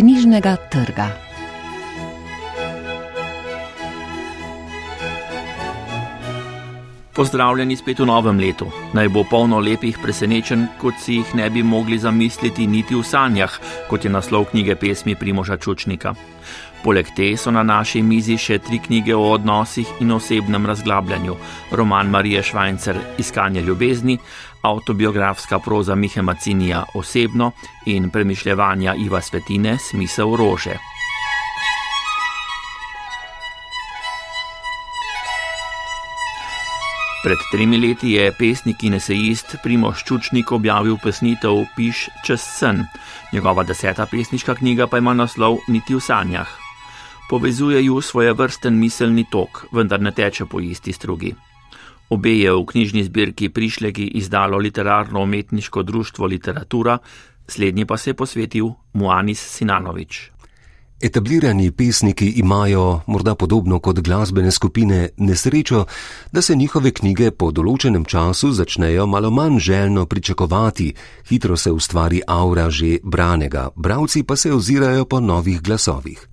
knjižnega trga. Pozdravljeni spet v novem letu. Naj bo polno lepih presenečenj, kot si jih ne bi mogli zamisliti niti v sanjah, kot je naslov knjige pesmi Primoža Čučnika. Poleg te so na naši mizi še tri knjige o odnosih in osebnem razglabljanju: roman Marije Švajcer Iskanje ljubezni, autobiografska proza Mihe Macinija Osebno in premišljevanja Iva Svetine Smisel rože. Pred tremi leti je pesnik in esejist Primoš Čučnik objavil pesnitev Piš čez sen. Njegova deseta pesniška knjiga pa ima naslov Niti v sanjah. Povezuje ju svoje vrsten miselni tok, vendar ne teče po isti strugi. Obe je v knjižni zbirki Prišleki izdalo literarno-umetniško društvo Literatura, slednji pa se je posvetil Muanis Sinanovič. Etablirani pesniki imajo, morda podobno kot glasbene skupine, nesrečo, da se njihove knjige po določenem času začnejo malo manj željno pričakovati, hitro se ustvari aura že branega, bravci pa se ozirajo po novih glasovih.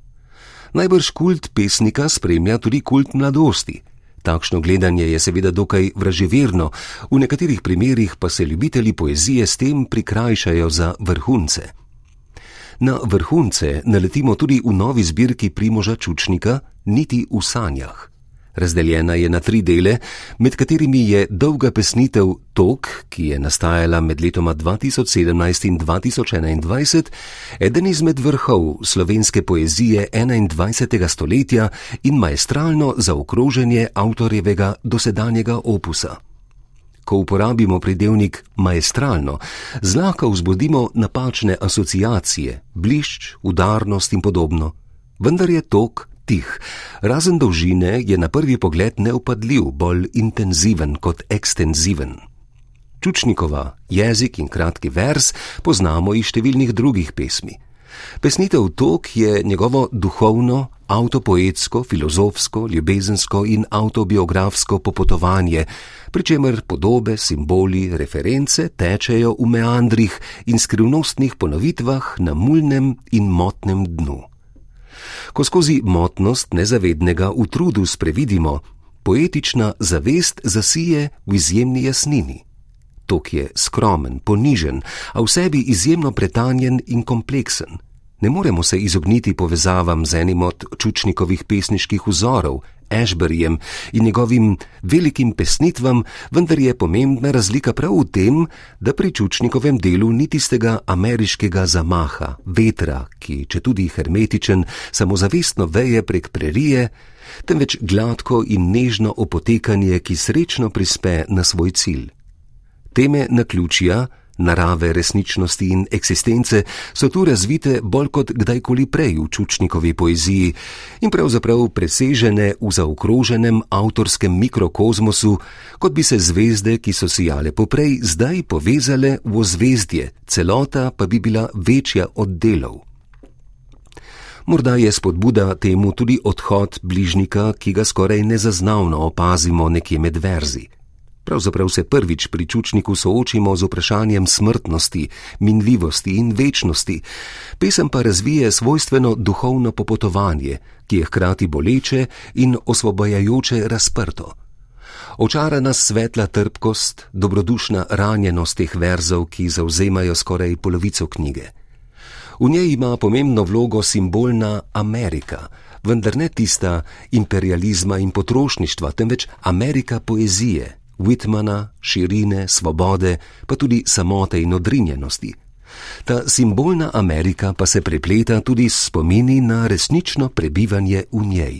Najbrž kult pesnika spremlja tudi kult mladosti. Takšno gledanje je seveda dokaj vraževerno, v nekaterih primerjih pa se ljubitelji poezije s tem prikrajšajo za vrhunce. Na vrhunce naletimo tudi v novi zbirki Primoža Čučnika, niti v sanjah. Razdeljena je na tri dele, med katerimi je dolga pesnitev Tok, ki je nastajala med letoma 2017 in 2021, eden izmed vrhov slovenske poezije 21. stoletja in maestralno zaokroženje avtorjevega dosedanjega opusa ko uporabimo pridevnik maestralno, zlahka vzbudimo napačne asociacije, blišč, udarnost in podobno. Vendar je tok tih, razen dolžine je na prvi pogled neupadljiv, bolj intenziven kot ekstenziven. Čučnikova jezik in kratki vers poznamo iz številnih drugih pesmi. Pesnitev Tok je njegovo duhovno, avtopoetsko, filozofsko, ljubezensko in autobiografsko popotovanje, pri čemer podobe, simboli, reference tečejo v meandrih in skrivnostnih ponovitvah na mulnem in motnem dnu. Ko skozi motnost nezavednega v trudu sprevidimo, poetična zavest zasije v izjemni jasnini. Tok je skromen, ponižen, a v sebi izjemno pretanjen in kompleksen. Ne moremo se izogniti povezavam z enim od čučnikovih pesniških vzorov, Ashburyjem in njegovim velikim pesnitvam, vendar je pomembna razlika prav v tem, da pri čučnikovem delu ni tistega ameriškega zamaha, vetra, ki, če tudi hermetičen, samozavestno veje prek prerije, temveč gladko in nežno opotekanje, ki srečno prispe na svoj cilj. Teme na ključja, narave resničnosti in eksistence so tu razvite bolj kot kdajkoli prej v čučnikovi poeziji in pravzaprav presežene v zaokroženem avtorskem mikrokozmosu, kot bi se zvezde, ki so sijale poprej, zdaj povezale v ozvezdje, celota pa bi bila večja od delov. Morda je spodbuda temu tudi odhod bližnika, ki ga skoraj nezaznavno opazimo nekje med verzi. Pravzaprav se prvič pri čučniku soočimo z vprašanjem smrtnosti, minljivosti in večnosti, pesem pa razvije svojstveno duhovno popotovanje, ki je hkrati boleče in osvobajajoče razprto. Očarana svetla trpkost, dobrodušna ranjenost teh verzov, ki zauzemajo skoraj polovico knjige. V njej ima pomembno vlogo simbolna Amerika, vendar ne tista imperializma in potrošništva, temveč Amerika poezije, Whitmana, širine, svobode, pa tudi samote in odrinjenosti. Ta simbolna Amerika pa se prepleta tudi s spomini na resnično prebivanje v njej.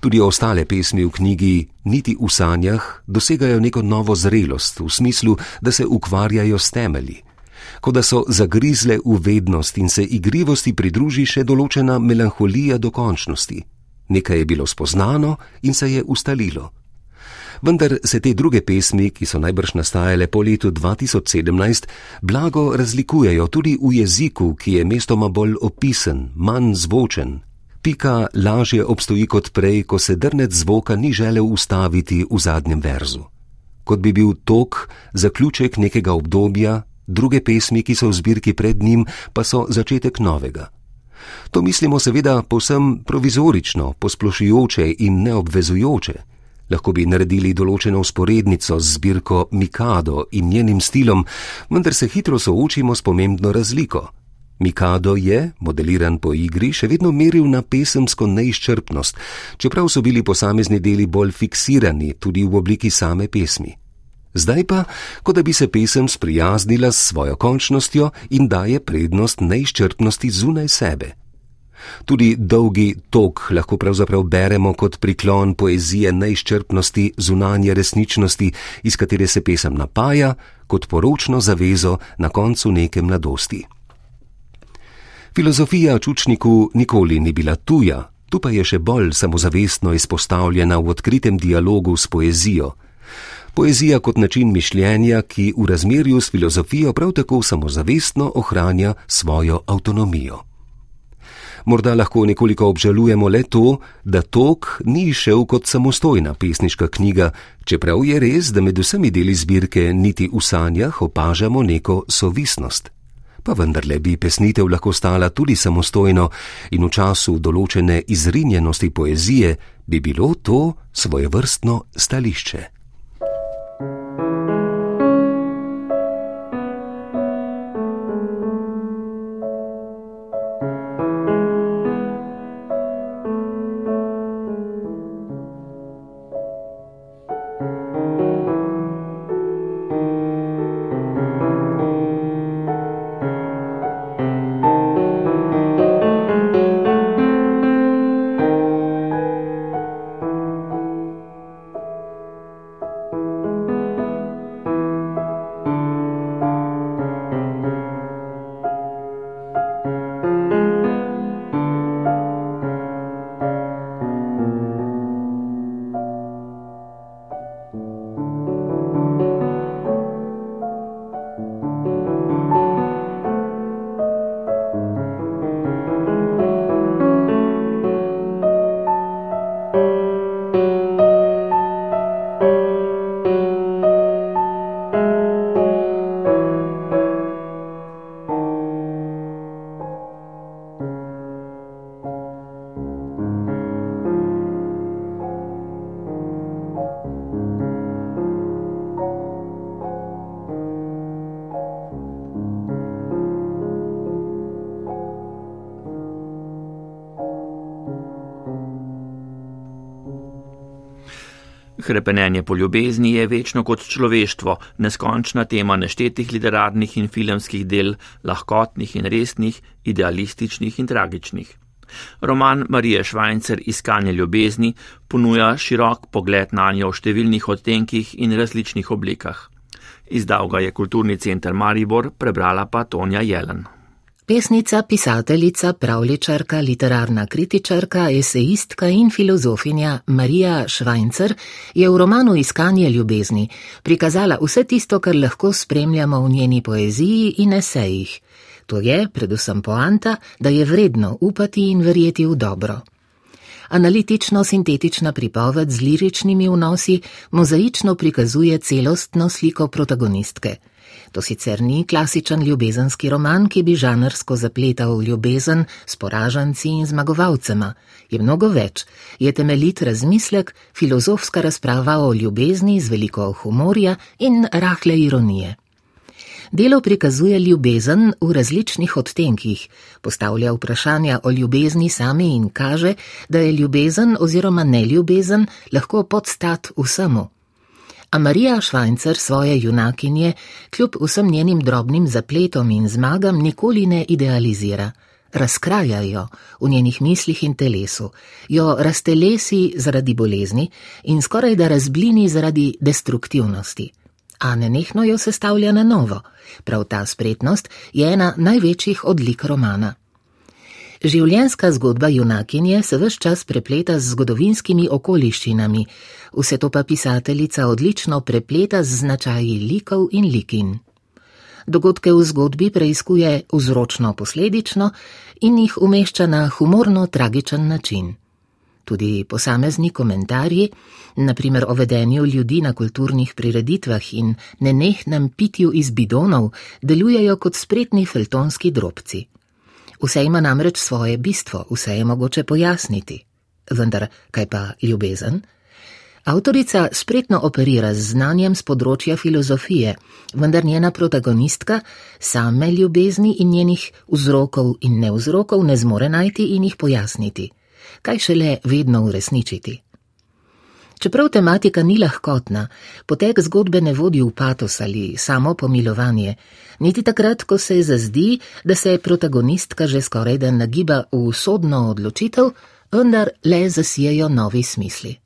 Tudi ostale pesmi v knjigi, niti v sanjah, dosegajo neko novo zrelost v smislu, da se ukvarjajo s temelji, kot da so zagrizle v vednost in se igrivosti pridruži še določena melanholija dokončnosti. Nekaj je bilo spoznano in se je ustalilo vendar se te druge pesmi, ki so najbrž nastajale po letu 2017, blago razlikujejo tudi v jeziku, ki je mestoma bolj opisen, manj zvočen. Pika lažje obstoji kot prej, ko se drnec zvoka ni želel ustaviti v zadnjem verzu. Kot bi bil tok zaključek nekega obdobja, druge pesmi, ki so v zbirki pred njim, pa so začetek novega. To mislimo seveda povsem provizorično, posplošujoče in neobvezujoče. Lahko bi naredili določeno usporednico z zbirko Mikado in njenim stilom, vendar se hitro soočimo s pomembno razliko. Mikado je, modeliran po igri, še vedno meril na pesemsko neizčrpnost, čeprav so bili posamezni deli bolj fiksirani tudi v obliki same pesmi. Zdaj pa, kot da bi se pesem sprijaznila s svojo končnostjo in daje prednost neizčrpnosti zunaj sebe. Tudi dolgi tok lahko pravzaprav beremo kot priklon poezije neizčrpnosti zunanje resničnosti, iz katere se pesem napaja, kot poročno zavezo na koncu neke mladosti. Filozofija čučniku nikoli ni bila tuja, tu pa je še bolj samozavestno izpostavljena v odkritem dialogu s poezijo. Poezija kot način mišljenja, ki v razmerju s filozofijo prav tako samozavestno ohranja svojo avtonomijo. Morda lahko nekoliko obžalujemo le to, da tok ni šel kot samostojna pesniška knjiga, čeprav je res, da med vsemi deli zbirke niti v sanjah opažamo neko sovisnost. Pa vendarle bi pesnitev lahko stala tudi samostojno in v času določene izrinjenosti poezije bi bilo to svojevrstno stališče. Krepenenje po ljubezni je večno kot človeštvo, neskončna tema neštetih literarnih in filmskih del, lahkotnih in resnih, idealističnih in tragičnih. Roman Marije Švajcer Iskanje ljubezni ponuja širok pogled na njo v številnih odtenkih in različnih oblikah. Izdal ga je kulturni center Maribor, prebrala pa Tonja Jelen. Pesnica, pisateljica, pravličarka, literarna kritičarka, esejistka in filozofinja Marija Švajcer je v romanu Iskanje ljubezni prikazala vse tisto, kar lahko spremljamo v njeni poeziji in esejih. To je predvsem poanta, da je vredno upati in verjeti v dobro. Analitično-sintetična pripoved z liričnimi vnosi mozaično prikazuje celostno sliko protagonistke. To sicer ni klasičen ljubezenski roman, ki bi žanrsko zapletal ljubezen s poraženci in zmagovalcema. Je mnogo več, je temeljit razmislek, filozofska razprava o ljubezni z veliko humorja in rahle ironije. Delo prikazuje ljubezen v različnih odtenkih, postavlja vprašanja o ljubezni sami in kaže, da je ljubezen oziroma neljubezen lahko podstat vsemu. A Marija Švajcer svoje junakinje, kljub vsem njenim drobnim zapletom in zmagam, nikoli ne idealizira. Razkraja jo v njenih mislih in telesu, jo raztelesi zaradi bolezni in skoraj da razblini zaradi destruktivnosti. A nenehno jo sestavlja na novo. Prav ta spretnost je ena največjih odlik romana. Življenjska zgodba junakinje se vse čas prepleta z zgodovinskimi okoliščinami, vse to pa pisateljica odlično prepleta z značaji likov in likin. Dogodke v zgodbi preizkuje vzročno posledično in jih umešča na humorno tragičen način. tudi posamezni komentarji, naprimer o vedenju ljudi na kulturnih prireditvah in nenehnem pitju iz bidonov, delujejo kot spretni feltonski drobci. Vse ima namreč svoje bistvo, vse je mogoče pojasniti. Vendar kaj pa ljubezen? Avtorica spretno operira z znanjem z področja filozofije, vendar njena protagonistka same ljubezni in njenih vzrokov in nevzrokov ne zmore najti in jih pojasniti, kaj šele vedno uresničiti. Čeprav tematika ni lahkotna, potek zgodbe ne vodi v patos ali samo pomilovanje, niti takrat, ko se zazdi, da se protagonistka že skoraj da nagiba v sodno odločitev, vendar le zasijajo novi smisli.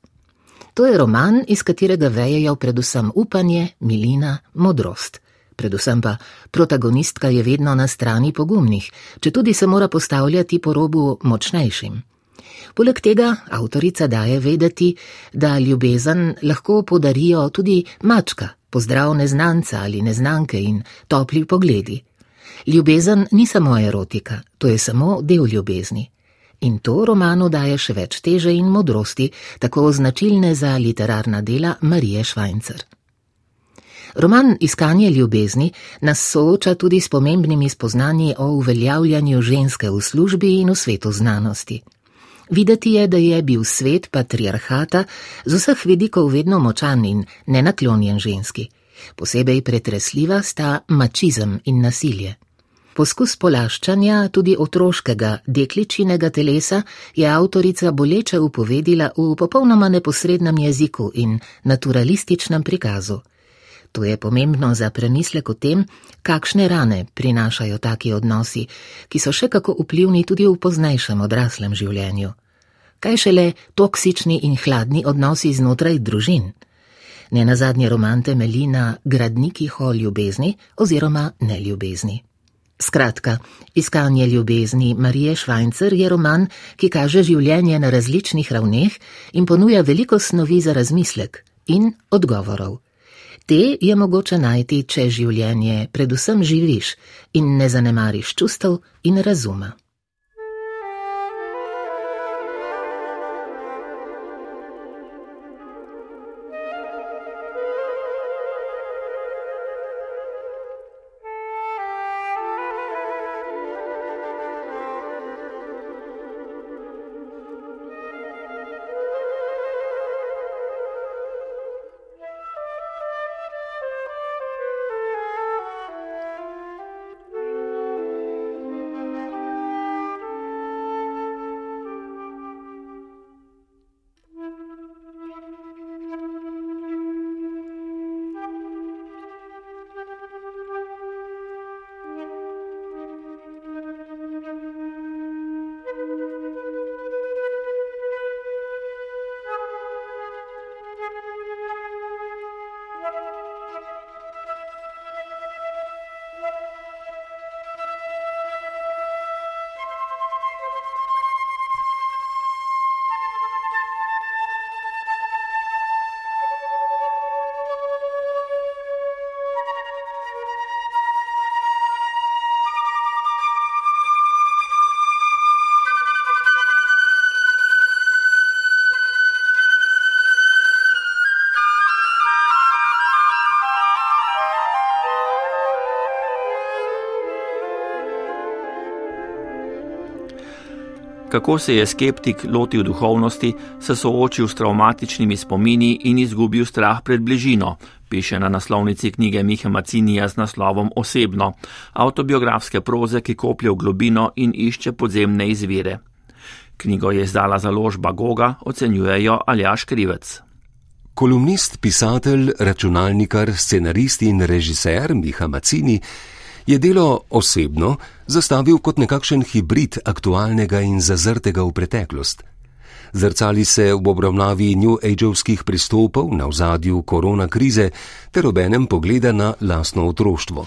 To je roman, iz katerega vejejo predvsem upanje, milina, modrost. Predvsem pa protagonistka je vedno na strani pogumnih, če tudi se mora postavljati po robu močnejšim. Poleg tega avtorica daje vedeti, da ljubezen lahko podarijo tudi mačka, pozdrav neznanca ali neznanke in topli pogledi. Ljubezen ni samo erotika, to je samo del ljubezni in to romanu daje še več teže in modrosti, tako značilne za literarna dela Marije Švajcer. Roman Iskanje ljubezni nas sooča tudi s pomembnimi spoznanji o uveljavljanju ženske v službi in v svetu znanosti. Videti je, da je bil svet patriarhata z vseh vidikov vedno močan in nenaklonjen ženski. Posebej pretresljiva sta mačizem in nasilje. Poskus polaščanja tudi otroškega dekličinega telesa je avtorica boleče upovedila v popolnoma neposrednem jeziku in naturalističnem prikazu. To je pomembno za premislek o tem, kakšne rane prinašajo taki odnosi, ki so še kako vplivni tudi v poznejšem odraslem življenju. Kaj šele toksični in hladni odnosi znotraj družin? Ne na zadnje roman temelji na gradnikih o ljubezni oziroma neljubezni. Skratka, iskanje ljubezni Marije Švajcer je roman, ki kaže življenje na različnih ravneh in ponuja veliko snovi za razmislek in odgovorov. Te je mogoče najti, če življenje predvsem živiš in ne zanemariš čustev in razuma. Kako se je skeptik lotil duhovnosti, se soočil s traumatičnimi spomini in izgubil strah pred bližino, piše na naslovnici knjige Miha Macinija z naslovom Osebno, autobiografske proze, ki koplje v globino in išče podzemne izvire. Knjigo je izdala založba Goga, ocenjujejo Aljaš Krivec. Kolumnist, pisatelj, računalnikar, scenarist in režiser Miha Macini je delo osebno zastavil kot nekakšen hibrid aktualnega in zazrtega v preteklost. Zrcali se v obravnavi New Ageovskih pristopov na vzadju korona krize ter obenem pogleda na lastno otroštvo.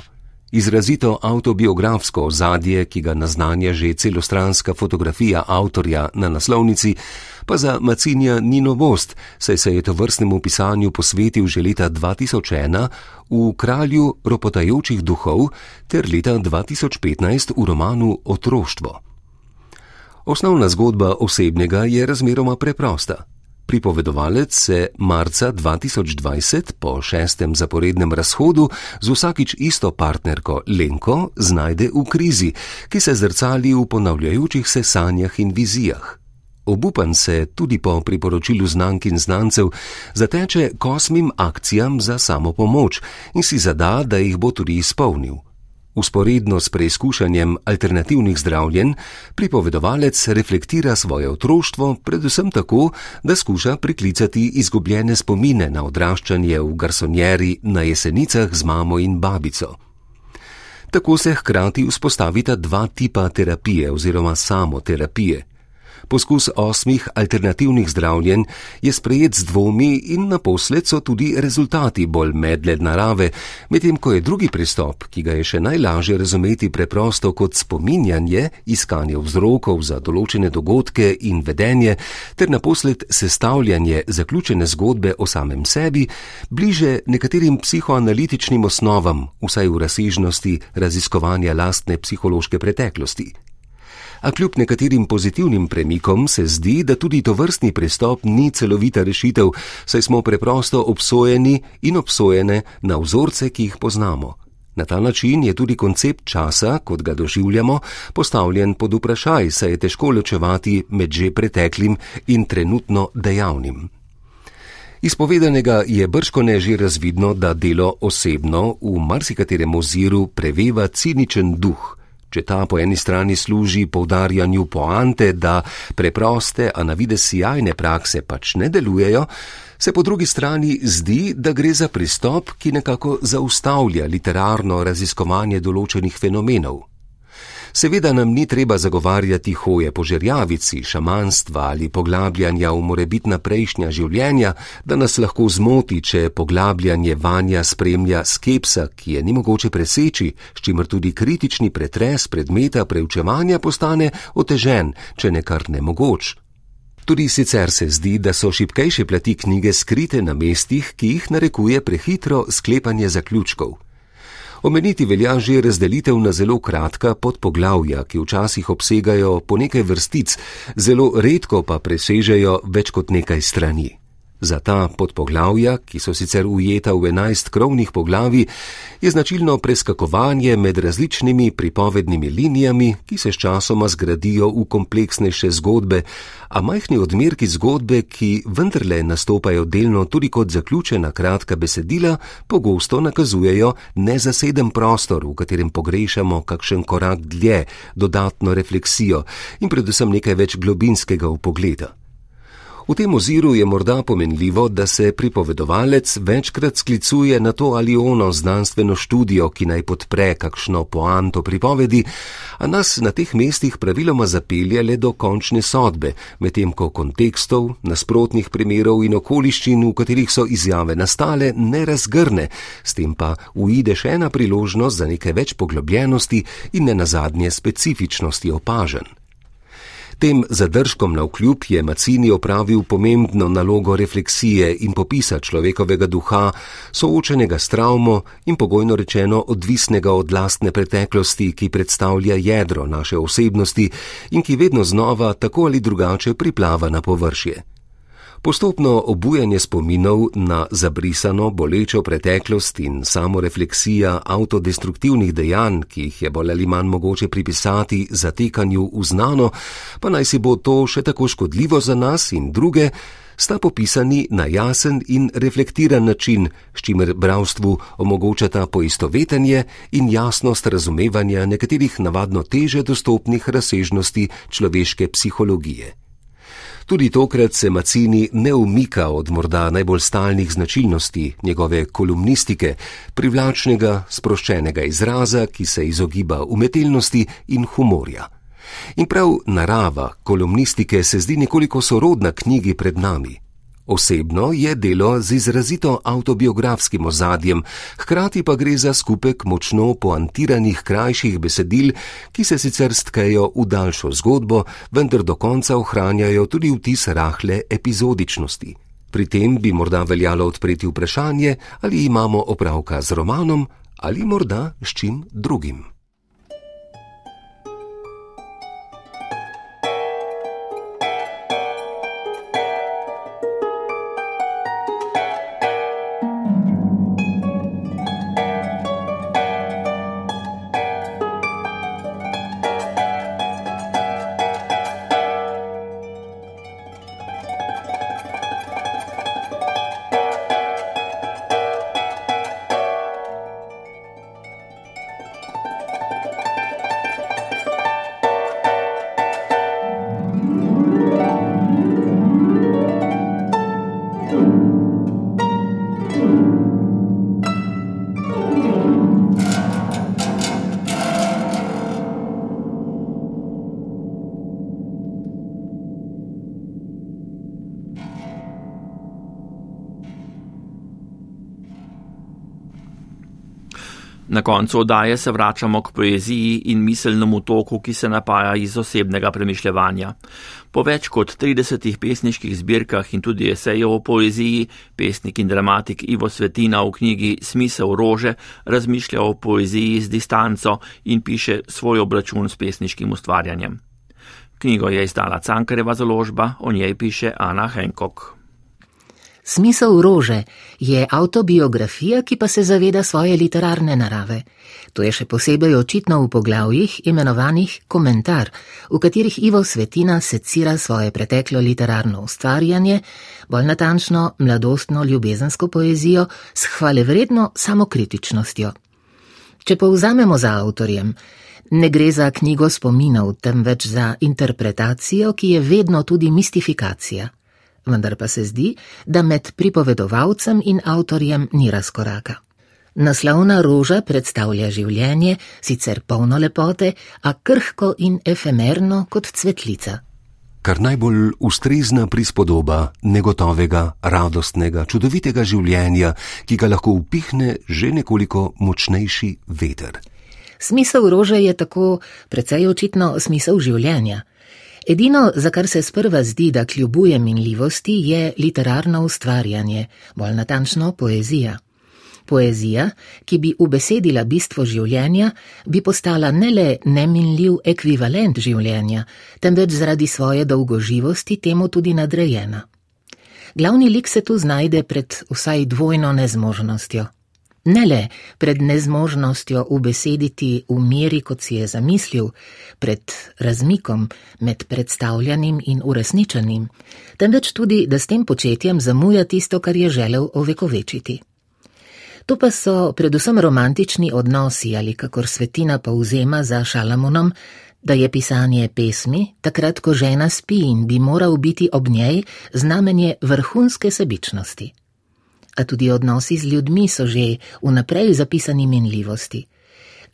Izrazito autobiografsko ozadje, ki ga naznanja že celostranska fotografija avtorja na naslovnici, pa za Macinja ni novost, saj se je to vrstnemu pisanju posvetil že leta 2001 v Kralju ropotajočih duhov ter leta 2015 v romanu Otroštvo. Osnovna zgodba osebnega je razmeroma preprosta. Pripovedovalec se marca 2020 po šestem zaporednem razhodu z vsakič isto partnerko Lenko znajde v krizi, ki se zrcali v ponavljajočih se sanjah in vizijah. Obupan se tudi po priporočilu znank in znancev zateče kosmim akcijam za samo pomoč in si zada, da jih bo tudi izpolnil. Usporedno s preizkušanjem alternativnih zdravljen, pripovedovalec reflektira svoje otroštvo predvsem tako, da skuša priklicati izgubljene spomine na odraščanje v garsonjeri na jesenicah z mamo in babico. Tako se hkrati vzpostavita dva tipa terapije oziroma samoterapije. Poskus osmih alternativnih zdravljen je sprejet z dvomi in naposled so tudi rezultati bolj medled narave, medtem ko je drugi pristop, ki ga je še najlažje razumeti preprosto kot spominjanje, iskanje vzrokov za določene dogodke in vedenje, ter naposled sestavljanje zaključene zgodbe o samem sebi, bliže nekaterim psihoanalitičnim osnovam, vsaj v razsežnosti raziskovanja lastne psihološke preteklosti a kljub nekaterim pozitivnim premikom se zdi, da tudi to vrstni pristop ni celovita rešitev, saj smo preprosto obsojeni in obsojene na vzorce, ki jih poznamo. Na ta način je tudi koncept časa, kot ga doživljamo, postavljen pod vprašaj, saj je težko ločevati med že preteklim in trenutno dejavnim. Izpovedanega je brško ne že razvidno, da delo osebno v marsikaterem oziru preveva ciničen duh. Če ta po eni strani služi poudarjanju poante, da preproste, a na vide sjajne prakse pač ne delujejo, se po drugi strani zdi, da gre za pristop, ki nekako zaustavlja literarno raziskovanje določenih fenomenov. Seveda nam ni treba zagovarjati hoje po žerjavici, šamanstva ali poglabljanja v morebitna prejšnja življenja, da nas lahko zmoti, če poglabljanje vanja spremlja skepsa, ki je ni mogoče preseči, s čimer tudi kritični pretres predmeta preučevanja postane otežen, če ne kar nemogoč. Tudi sicer se zdi, da so šipkejše plati knjige skrite na mestih, ki jih narekuje prehitro sklepanje zaključkov. Omeniti velja že razdelitev na zelo kratka podpoglavja, ki včasih obsegajo po nekaj vrstic, zelo redko pa presežejo več kot nekaj strani. Za ta podpoglavja, ki so sicer ujeta v enajst krovnih poglavi, je značilno preskakovanje med različnimi pripovednimi linijami, ki se s časoma zgradijo v kompleksnejše zgodbe, a majhni odmerki zgodbe, ki vendarle nastopajo delno tudi kot zaključena kratka besedila, pogosto nakazujejo nezaseden prostor, v katerem pogrešamo kakšen korak dlje, dodatno refleksijo in predvsem nekaj več globinskega upogleda. V tem oziru je morda pomenljivo, da se pripovedovalec večkrat sklicuje na to ali ono znanstveno študijo, ki naj podpre kakšno poanto pripovedi, a nas na teh mestih praviloma zapelje le do končne sodbe, medtem ko kontekstov, nasprotnih primerov in okoliščin, v katerih so izjave nastale, ne razgrne, s tem pa uide še ena priložnost za nekaj več poglobljenosti in ne nazadnje specifičnosti opažen. Tem zadržkom na vkljub je Macini opravil pomembno nalogo refleksije in popisa človekovega duha, soočenega s travmo in pogojno rečeno odvisnega od lastne preteklosti, ki predstavlja jedro naše osebnosti in ki vedno znova tako ali drugače priplava na površje. Postopno obujanje spominov na zabrisano, bolečo preteklost in samorefleksija avtodestruktivnih dejanj, ki jih je bolj ali manj mogoče pripisati zatekanju v znano, pa naj si bo to še tako škodljivo za nas in druge, sta popisani na jasen in reflektiran način, s čimer bravstvu omogočata poistovetenje in jasnost razumevanja nekaterih navadno teže dostopnih razsežnosti človeške psihologije. Tudi tokrat se Macini ne umika od morda najbolj stalnih značilnosti njegove kolumnistike, privlačnega, sproščenega izraza, ki se izogiba umetelnosti in humorja. In prav narava kolumnistike se zdi nekoliko sorodna knjigi pred nami. Osebno je delo z izrazito autobiografskim ozadjem, hkrati pa gre za skupek močno poantiranih krajših besedil, ki se sicer stkejo v daljšo zgodbo, vendar do konca ohranjajo tudi vtis rahle epizodičnosti. Pri tem bi morda veljalo odpreti vprašanje, ali imamo opravka z romanom ali morda s čim drugim. Na koncu oddaje se vračamo k poeziji in miselnemu toku, ki se napaja iz osebnega premišljevanja. Po več kot 30 pesniških zbirkah in tudi esejev o poeziji, pesnik in dramatik Ivo Svetina v knjigi Smisel rože razmišlja o poeziji z distanco in piše svoj obračun s pesniškim ustvarjanjem. Knjigo je izdala Cankareva založba, o njej piše Ana Henkok. Smisel rože je autobiografija, ki pa se zaveda svoje literarne narave. To je še posebej očitno v poglavjih imenovanih komentar, v katerih Ivo Svetina secira svoje preteklo literarno ustvarjanje, bolj natančno mladostno ljubezensko poezijo s hvalevredno samokritičnostjo. Če povzamemo za avtorjem, ne gre za knjigo spominov, temveč za interpretacijo, ki je vedno tudi mistifikacija vendar pa se zdi, da med pripovedovalcem in avtorjem ni razkoraka. Naslovna roža predstavlja življenje, sicer polno lepote, a krhko in efemerno kot cvetlica. Kar najbolj ustrezna prispodoba negotovega, radostnega, čudovitega življenja, ki ga lahko upihne že nekoliko močnejši veter. Smisel rože je tako precej očitno smisel življenja. Edino, za kar se sprva zdi, da kljubuje minljivosti, je literarno ustvarjanje, bolj natančno poezija. Poezija, ki bi ubesedila bistvo življenja, bi postala ne le neminljiv ekvivalent življenja, temveč zaradi svoje dolgoživosti temu tudi nadrejena. Glavni lik se tu znajde pred vsaj dvojno nezmožnostjo ne le pred nezmožnostjo ubesediti v meri, kot si je zamislil, pred razmikom med predstavljanim in uresničenim, temveč tudi, da s tem početjem zamuja tisto, kar je želel ovekovečiti. To pa so predvsem romantični odnosi ali kakor svetina povzema za Šalamonom, da je pisanje pesmi, takrat ko žena spi in bi moral biti ob njej, znamenje vrhunske sebičnosti a tudi odnosi z ljudmi so že vnaprej zapisani minljivosti.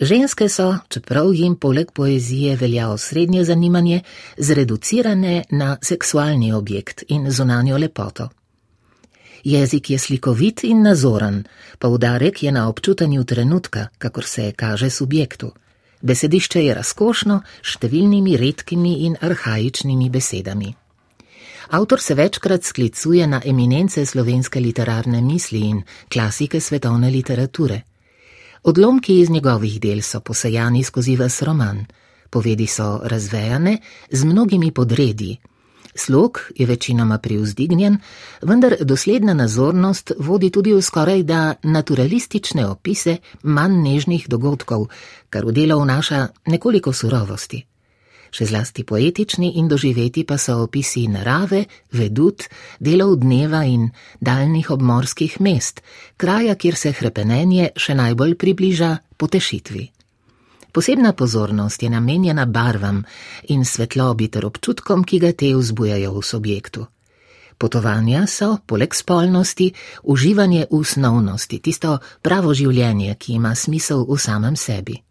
Ženske so, čeprav jim poleg poezije velja osrednje zanimanje, zreducirane na seksualni objekt in zunanjo lepoto. Jezik je slikovit in nazoren, poudarek je na občutanju trenutka, kakor se kaže subjektu. Besedišče je razkošno, številnimi redkimi in arhajičnimi besedami. Avtor se večkrat sklicuje na eminence slovenske literarne misli in klasike svetovne literature. Odlomki iz njegovih del so posejani skozi vas roman, povedi so razvejane z mnogimi podredi. Slog je večinoma privzdignjen, vendar dosledna nazornost vodi tudi v skoraj da naturalistične opise manj nežnih dogodkov, kar v delo vnaša nekoliko surovosti še zlasti poetični in doživeti pa so opisi narave, vedut, delov dneva in daljnih obmorskih mest, kraja, kjer se hrepenenje še najbolj približa potešitvi. Posebna pozornost je namenjena barvam in svetlobi ter občutkom, ki ga te vzbujajo v subjektu. Potovanja so, poleg spolnosti, uživanje v snovnosti, tisto pravo življenje, ki ima smisel v samem sebi.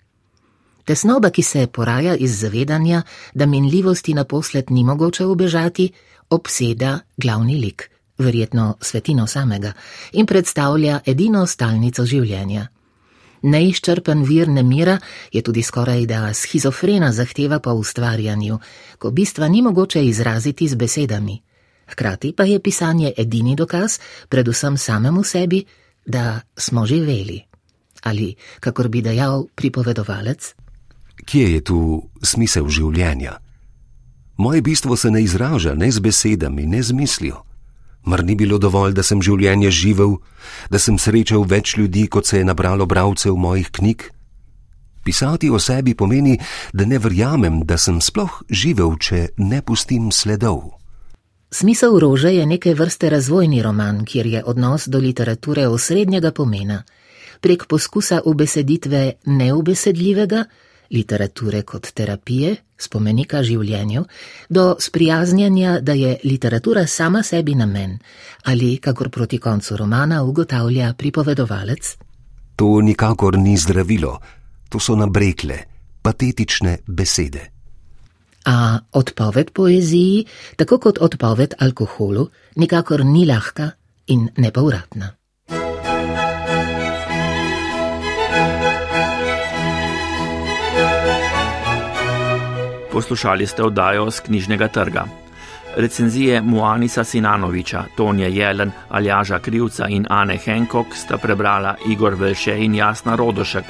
Tesnoba, ki se poraja iz zavedanja, da minljivosti naposled ni mogoče ubežati, obseda glavni lik, verjetno svetino samega, in predstavlja edino stalnico življenja. Neizčrpen vir nemira je tudi skoraj da schizofrena zahteva po ustvarjanju, ko bistva ni mogoče izraziti z besedami. Hkrati pa je pisanje edini dokaz, predvsem samemu sebi, da smo živeli. Ali, kakor bi dejal pripovedovalec, Kje je tu smisel življenja? Moje bistvo se ne izraža ne z besedami, ne z mislijo. Mar ni bilo dovolj, da sem življenje živel, da sem srečal več ljudi, kot se je nabralo bralcev mojih knjig? Pisati o sebi pomeni, da ne verjamem, da sem sploh živel, če ne pustim sledov. Smisel rože je neke vrste razvojni roman, kjer je odnos do literature osrednjega pomena. Prek poskusa ubeseditve neubesedljivega literature kot terapije, spomenika življenju, do sprijaznjanja, da je literatura sama sebi namen ali, kakor proti koncu romana ugotavlja pripovedovalec. To nikakor ni zdravilo, to so nabrekle, patetične besede. A odpoved poeziji, tako kot odpoved alkoholu, nikakor ni lahka in nepovratna. Poslušali ste oddajo z knjižnega trga. Recenzije Moanisa Sinanoviča, Tonje Jelen, Aljaža Krivca in Ane Henkok sta prebrala Igor Velše in Jasna Rodošek.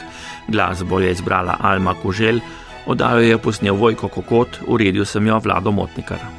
Glasbo je izbrala Alma Kužel, oddajo je posnel Vojko Kokot, uredil sem jo Vlado Motnikar.